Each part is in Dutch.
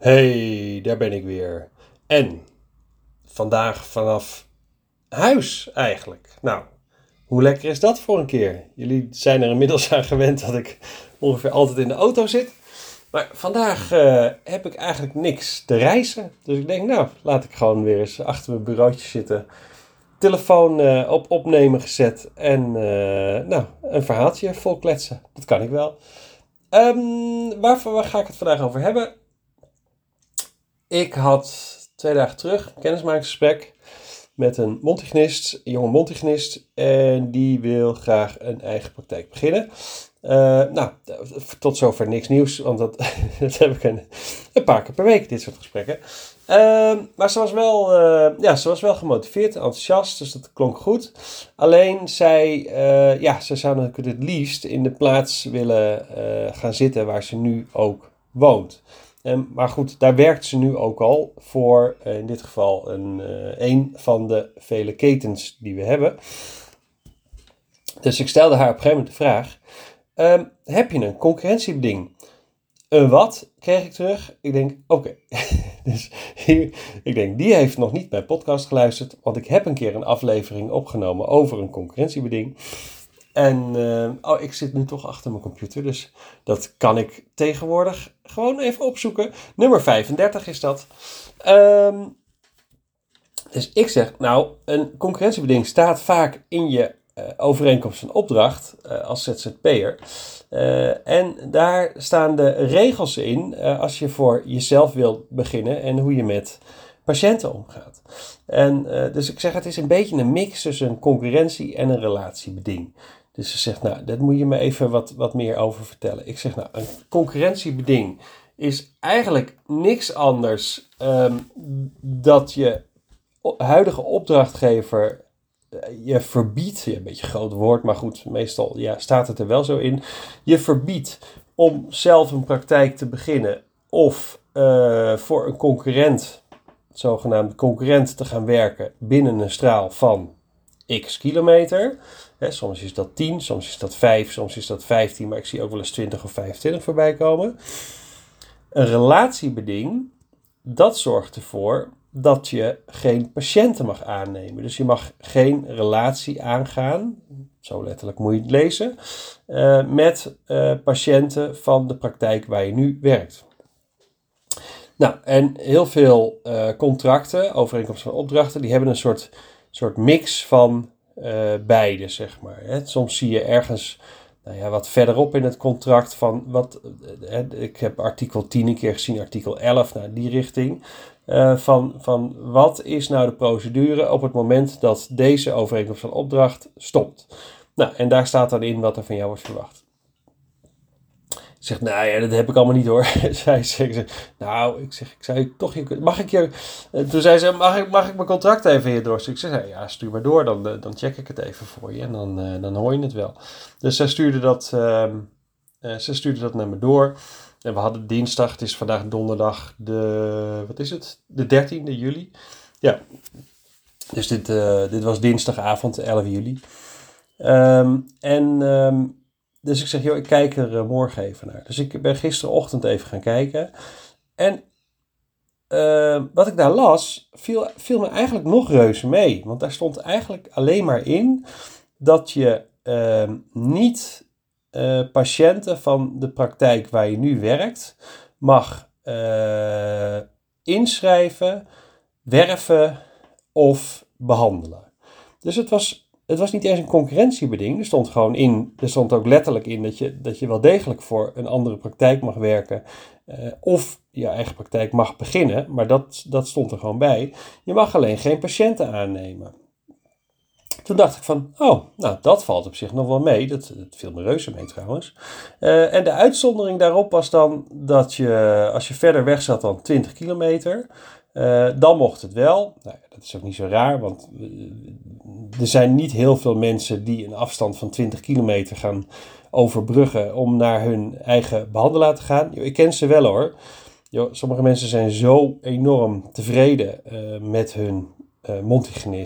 Hey, daar ben ik weer. En vandaag vanaf huis eigenlijk. Nou, hoe lekker is dat voor een keer? Jullie zijn er inmiddels aan gewend dat ik ongeveer altijd in de auto zit. Maar vandaag eh, heb ik eigenlijk niks te reizen. Dus ik denk, nou, laat ik gewoon weer eens achter mijn bureautje zitten. Telefoon eh, op opnemen gezet en uh, nou, een verhaaltje vol kletsen. Dat kan ik wel. Waar, waar ga ik het vandaag over hebben? Ik had twee dagen terug een kennismakingsgesprek met een montignist, een jonge montignist. En die wil graag een eigen praktijk beginnen. Uh, nou, tot zover niks nieuws, want dat, dat heb ik een, een, paar keer per week, dit soort gesprekken. Uh, maar ze was, wel, uh, ja, ze was wel gemotiveerd, enthousiast, dus dat klonk goed. Alleen zij, uh, ja, ze zou natuurlijk het liefst in de plaats willen gaan zitten waar ze nu ook woont. Um, maar goed, daar werkt ze nu ook al voor in dit geval een, een van de vele ketens die we hebben. Dus ik stelde haar op een gegeven moment de vraag: um, heb je een concurrentiebeding? Een wat kreeg ik terug? Ik denk, oké. Dus hier, ik denk, die heeft nog niet mijn podcast geluisterd. Want ik heb een keer een aflevering opgenomen over een concurrentiebeding. En uh, oh, ik zit nu toch achter mijn computer. Dus dat kan ik tegenwoordig gewoon even opzoeken. Nummer 35 is dat. Um, dus ik zeg, nou, een concurrentiebeding staat vaak in je uh, overeenkomst van opdracht uh, als ZZP'er. En daar staan de regels in als je voor jezelf wilt beginnen en hoe je met patiënten omgaat. En dus ik zeg, het is een beetje een mix tussen een concurrentie en een relatiebeding. Dus ze zegt, nou, dat moet je me even wat, wat meer over vertellen. Ik zeg, nou, een concurrentiebeding is eigenlijk niks anders um, dat je huidige opdrachtgever je verbiedt, een beetje een groot woord, maar goed, meestal ja, staat het er wel zo in. Je verbiedt om zelf een praktijk te beginnen of uh, voor een concurrent, zogenaamde concurrent, te gaan werken binnen een straal van x kilometer. He, soms is dat 10, soms is dat 5, soms is dat 15, maar ik zie ook wel eens 20 of 25 voorbij komen. Een relatiebeding, dat zorgt ervoor dat je geen patiënten mag aannemen. Dus je mag geen relatie aangaan, zo letterlijk moet je het lezen, uh, met uh, patiënten van de praktijk waar je nu werkt. Nou, en heel veel uh, contracten, overeenkomsten van opdrachten, die hebben een soort, soort mix van beide, zeg maar. Hè. Soms zie je ergens nou ja, wat verderop in het contract van wat. ik heb artikel 10 een keer gezien, artikel 11, naar die richting. Van, van wat is nou de procedure op het moment dat deze overeenkomst van opdracht stopt. Nou, en daar staat dan in wat er van jou wordt verwacht. Ik zeg, nou ja, dat heb ik allemaal niet hoor. zij zegt, nou, ik zeg, ik zei toch, mag ik je... Eh, toen zei ze, mag ik, mag ik mijn contract even hier door? ik zeg, ja, stuur maar door, dan, dan check ik het even voor je en dan, uh, dan hoor je het wel. Dus zij stuurde dat, uh, zij stuurde dat naar me door. En we hadden dinsdag, het is vandaag donderdag, de, wat is het? De 13e juli. Ja, dus dit, dit was dinsdagavond, 11 juli. Um, en um, dus ik zeg, joh, ik kijk er uh, morgen even naar. Dus ik ben gisterochtend even gaan kijken. En uh, wat ik daar las, viel, me eigenlijk nog reuze mee. Want daar stond eigenlijk alleen maar in dat je ehm, niet patiënten van de praktijk waar je nu werkt mag inschrijven, werven of behandelen. Dus het was, het was niet eens een concurrentiebeding. Er stond gewoon in, er stond ook letterlijk in dat je, dat je wel degelijk voor een andere praktijk mag werken. Uh, of je eigen praktijk mag beginnen, maar dat, dat stond er gewoon bij. Je mag alleen geen patiënten aannemen. Toen dacht ik van, oh, nou dat valt op zich nog wel mee. Dat, viel me reuze mee trouwens. Uh, en de uitzondering daarop was dan dat je, als je verder weg zat dan 20 kilometer, uh, dan mocht het wel. Nou, dat is ook niet zo raar, want uh, er zijn niet heel veel mensen die een afstand van 20 kilometer gaan overbruggen om naar hun eigen behandelaar te gaan. Ik ken ze wel hoor. Sommige mensen zijn zo enorm tevreden met hun uh,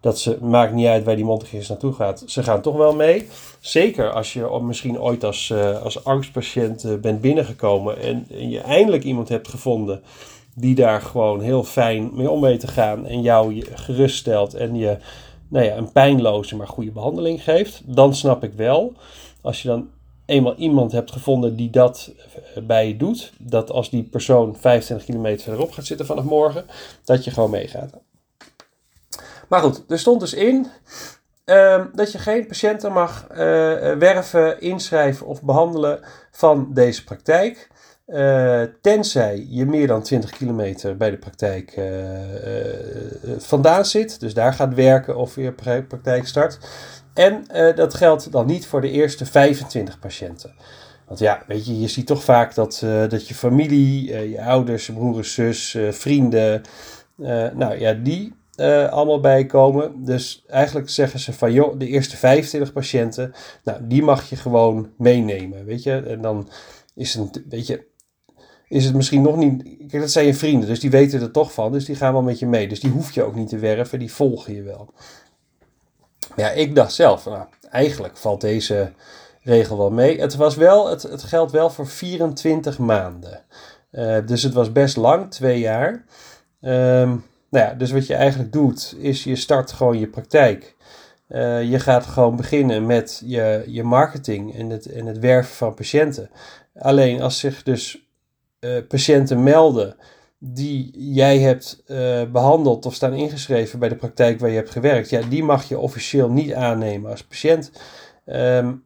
dat ze, maakt niet uit waar die mondhygiënist naartoe gaat, ze gaan toch wel mee. Zeker als je misschien ooit als, als angstpatiënt bent binnengekomen en, en, je eindelijk iemand hebt gevonden die daar gewoon heel fijn mee om weet te gaan en jou je geruststelt en je nou ja, een pijnloze maar goede behandeling geeft, dan snap ik wel. Als je dan eenmaal iemand hebt gevonden die dat eh, bij je doet, dat als die persoon 25 kilometer verderop gaat zitten vanaf morgen, dat je gewoon meegaat. Maar goed, er stond dus in uh, dat je geen patiënten mag uh, werven, inschrijven of behandelen van deze praktijk. Uh, tenzij je meer dan 20 kilometer bij de praktijk uh, vandaan zit, dus daar gaat werken of weer praktijk start. En dat geldt dan niet voor de eerste 25 patiënten. Want ja, weet je, je ziet toch vaak dat, dat je familie, je ouders, je broers, zus, vrienden, nou ja, die allemaal bijkomen. Dus eigenlijk zeggen ze van, joh, de eerste 25 patiënten, nou, die mag je gewoon meenemen, weet je. En dan is het, weet je, is het misschien nog niet. Kijk, dat zijn je vrienden, dus die weten er toch van. Dus die gaan wel met je mee. Dus die hoef je ook niet te werven, die volgen je wel. Ja, ik dacht zelf, nou, eigenlijk valt deze regel wel mee. Het, was wel, het, het geldt wel voor 24 maanden. Uh, dus het was best lang, twee jaar. Um, nou ja, dus wat je eigenlijk doet, is je start gewoon je praktijk. Uh, je gaat gewoon beginnen met je, je marketing en het, en het werven van patiënten. Alleen als zich dus patiënten melden die jij hebt uh, behandeld of staan ingeschreven bij de praktijk waar je hebt gewerkt, ja, die mag je officieel niet aannemen als patiënt. Um,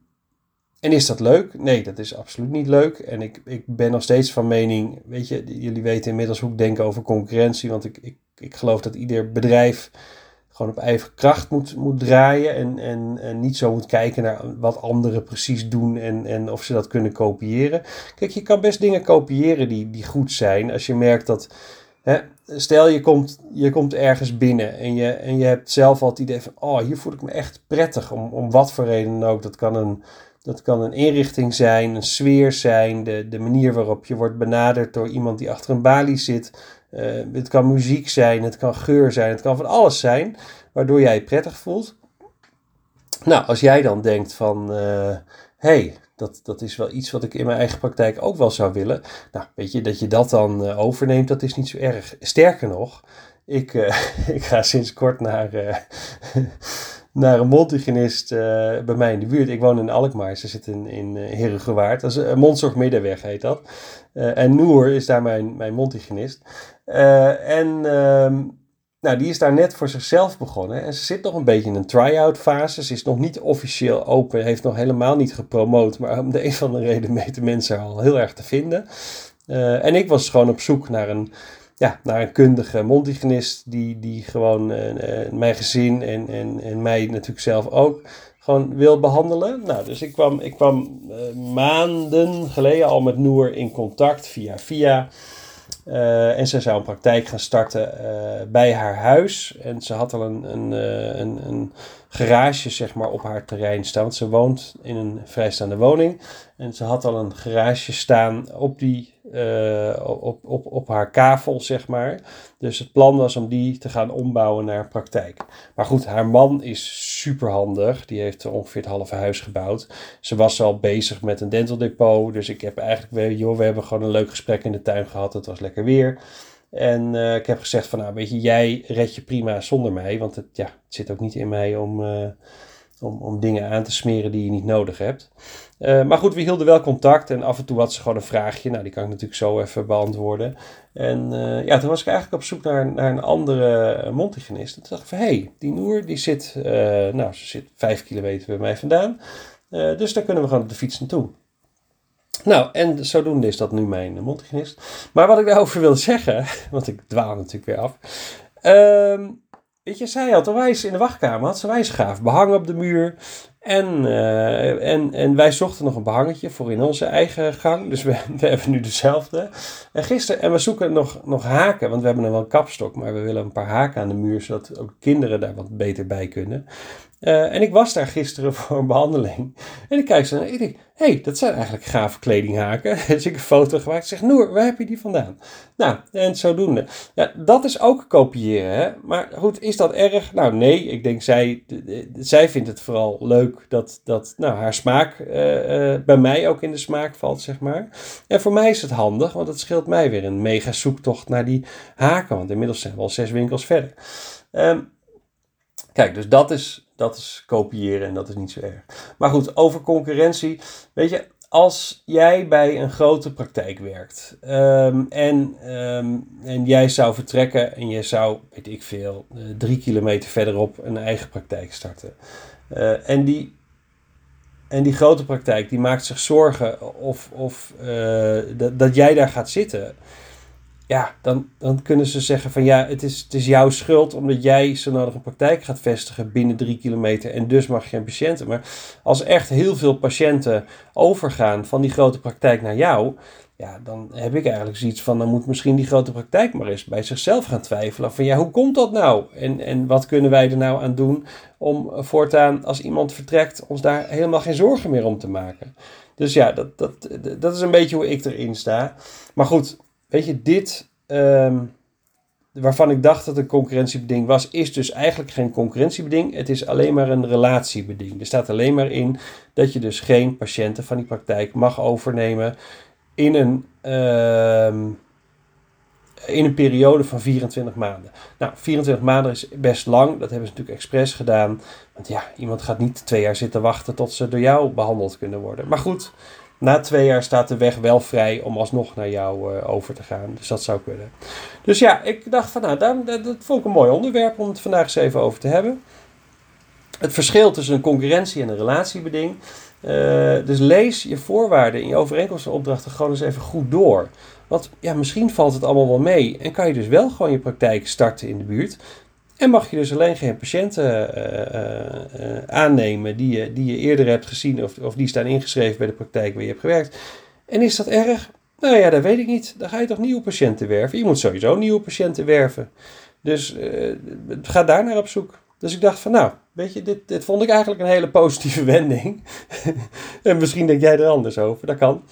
en is dat leuk? Nee, dat is absoluut niet leuk. En ik, ik ben nog steeds van mening, weet je, jullie weten inmiddels hoe ik denk over concurrentie, want ik, ik, ik geloof dat ieder bedrijf gewoon op eigen kracht moet, moet draaien. En, en, en niet zo moet kijken naar wat anderen precies doen en, en of ze dat kunnen kopiëren. Kijk, je kan best dingen kopiëren die, die goed zijn. Als je merkt dat. Hè, stel je komt, je komt ergens binnen en je, en je hebt zelf al het idee van: oh, hier voel ik me echt prettig. Om, om wat voor reden dan ook. Dat kan een. Dat kan een inrichting zijn, een sfeer zijn, de, de manier waarop je wordt benaderd door iemand die achter een balie zit. Uh, het kan muziek zijn, het kan geur zijn, het kan van alles zijn, waardoor jij je prettig voelt. Nou, als jij dan denkt van, hé, uh, hey, dat, dat is wel iets wat ik in mijn eigen praktijk ook wel zou willen. Nou, weet je, dat je dat dan uh, overneemt, dat is niet zo erg. Sterker nog, ik, ik ga sinds kort naar naar een mondhygiënist uh, bij mij in de buurt. Ik woon in Alkmaar, ze zit in, in uh, Herengewaard. Dat is een Mondzorg Middenweg heet dat. Uh, en Noor is daar mijn, mijn mondhygiënist. en ehm, nou, die is daar net voor zichzelf begonnen. En ze zit nog een beetje in een try-out fase. Ze is nog niet officieel open, heeft nog helemaal niet gepromoot. Maar om de een of andere reden weten mensen al heel erg te vinden. en ik was gewoon op zoek naar een ja, naar een kundige mondhygiënist die, die gewoon uh, mijn gezin en, en, en mij natuurlijk zelf ook gewoon wil behandelen. Nou, dus ik kwam, ik kwam uh, maanden geleden al met Noor in contact via via. En ze zou een praktijk gaan starten bij haar huis. En ze had al een, een, een, een garage zeg maar, op haar terrein staan. Want ze woont in een vrijstaande woning. En ze had al een garage staan op, die, uh, op, op, op haar kavel, zeg maar. Dus het plan was om die te gaan ombouwen naar praktijk. Maar goed, haar man is super handig. Die heeft ongeveer het halve huis gebouwd. Ze was al bezig met een dental depot. Dus ik heb eigenlijk weer, joh, we hebben gewoon een leuk gesprek in de tuin gehad. Het was lekker weer. En uh, ik heb gezegd van, nou weet je, jij red je prima zonder mij. Want het, ja, het zit ook niet in mij om, uh, om, om dingen aan te smeren die je niet nodig hebt. Uh, maar goed, we hielden wel contact en af en toe had ze gewoon een vraagje. Nou, die kan ik natuurlijk zo even beantwoorden. En ja, toen was ik eigenlijk op zoek naar, naar een andere mondhygiënist. En toen dacht ik van, hé, hey, die Noer, die zit, nou, ze zit vijf kilometer bij mij vandaan. dus daar kunnen we gewoon op de fiets naartoe. Nou, en zodoende is dat nu mijn mondhygiënist. Maar wat ik daarover wil zeggen, want ik dwaal natuurlijk weer af. Um, weet je, zij had een wijs in de wachtkamer, had ze wijsgaaf, behang op de muur. En, eh, en, en wij zochten nog een behangetje voor in onze eigen gang. Dus we, we hebben nu dezelfde. En gisteren, en we zoeken nog, nog haken, want we hebben nog wel een kapstok, maar we willen een paar haken aan de muur, zodat ook kinderen daar wat beter bij kunnen. Uh, en ik was daar gisteren voor een behandeling. En ik kijk naar en ik denk, hé, hey, dat zijn eigenlijk gave kledinghaken. Dus ik een foto gemaakt. Ik zeg, Noor, waar heb je die vandaan? Nou, en zodoende. Ja, dat is ook kopiëren, hè. Maar goed, is dat erg? Nou, nee. Ik denk, zij, zij vindt het vooral leuk dat, dat nou, haar smaak uh, uh, bij mij ook in de smaak valt, zeg maar. En voor mij is het handig, want het scheelt mij weer een mega zoektocht naar die haken. Want inmiddels zijn we al zes winkels verder. Um, kijk, dus dat is dat is kopiëren en dat is niet zo erg. Maar goed, over concurrentie. Weet je, als jij bij een grote praktijk werkt um, en, um, en jij zou vertrekken en je zou, weet ik veel, uh, drie kilometer verderop een eigen praktijk starten. Uh, en, die, en die grote praktijk die maakt zich zorgen of, of uh, dat, dat jij daar gaat zitten ja, dan, dan kunnen ze zeggen van ja, het is, het is jouw schuld omdat jij zo nodig een praktijk gaat vestigen binnen drie kilometer en dus mag je geen patiënten. Maar als echt heel veel patiënten overgaan van die grote praktijk naar jou, ja, dan heb ik eigenlijk zoiets van, dan moet misschien die grote praktijk maar eens bij zichzelf gaan twijfelen. Van ja, hoe komt dat nou? En, en wat kunnen wij er nou aan doen om voortaan, als iemand vertrekt, ons daar helemaal geen zorgen meer om te maken? Dus ja, dat, dat, dat is een beetje hoe ik erin sta. Maar goed, Weet je, dit um, waarvan ik dacht dat een concurrentiebeding was, is dus eigenlijk geen concurrentiebeding. Het is alleen maar een relatiebeding. Er staat alleen maar in dat je dus geen patiënten van die praktijk mag overnemen in een, uh, in een periode van 24 maanden. Nou, 24 maanden is best lang. Dat hebben ze natuurlijk expres gedaan. Want ja, iemand gaat niet twee jaar zitten wachten tot ze door jou behandeld kunnen worden. Maar goed, na twee jaar staat de weg wel vrij om alsnog naar jou uh, over te gaan. Dus dat zou kunnen. Dus ja, ik dacht van nou, dat, dat vond ik een mooi onderwerp om het vandaag eens even over te hebben. Het verschil tussen een concurrentie en een relatiebeding. Uh, dus lees je voorwaarden in je overeenkomsten en opdrachten gewoon eens even goed door. Want ja, misschien valt het allemaal wel mee en kan je dus wel gewoon je praktijk starten in de buurt. En mag je dus alleen geen patiënten uh, uh, aannemen die je, die je eerder hebt gezien of, of die staan ingeschreven bij de praktijk waar je hebt gewerkt. En is dat erg? Nou ja, dat weet ik niet. Dan ga je toch nieuwe patiënten werven? Je moet sowieso nieuwe patiënten werven. Dus ga daar naar op zoek. Dus ik dacht van nou, weet je, dit, vond ik eigenlijk een hele positieve wending. en misschien denk jij er anders over, dat kan.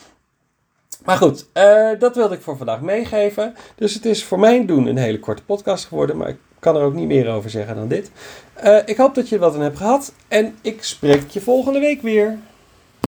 Maar goed, uh, dat wilde ik voor vandaag meegeven. Dus het is voor mijn doen een hele korte podcast geworden. Maar ik kan er ook niet meer over zeggen dan dit. Uh, ik hoop dat je er wat aan hebt gehad. En ik spreek je volgende week weer.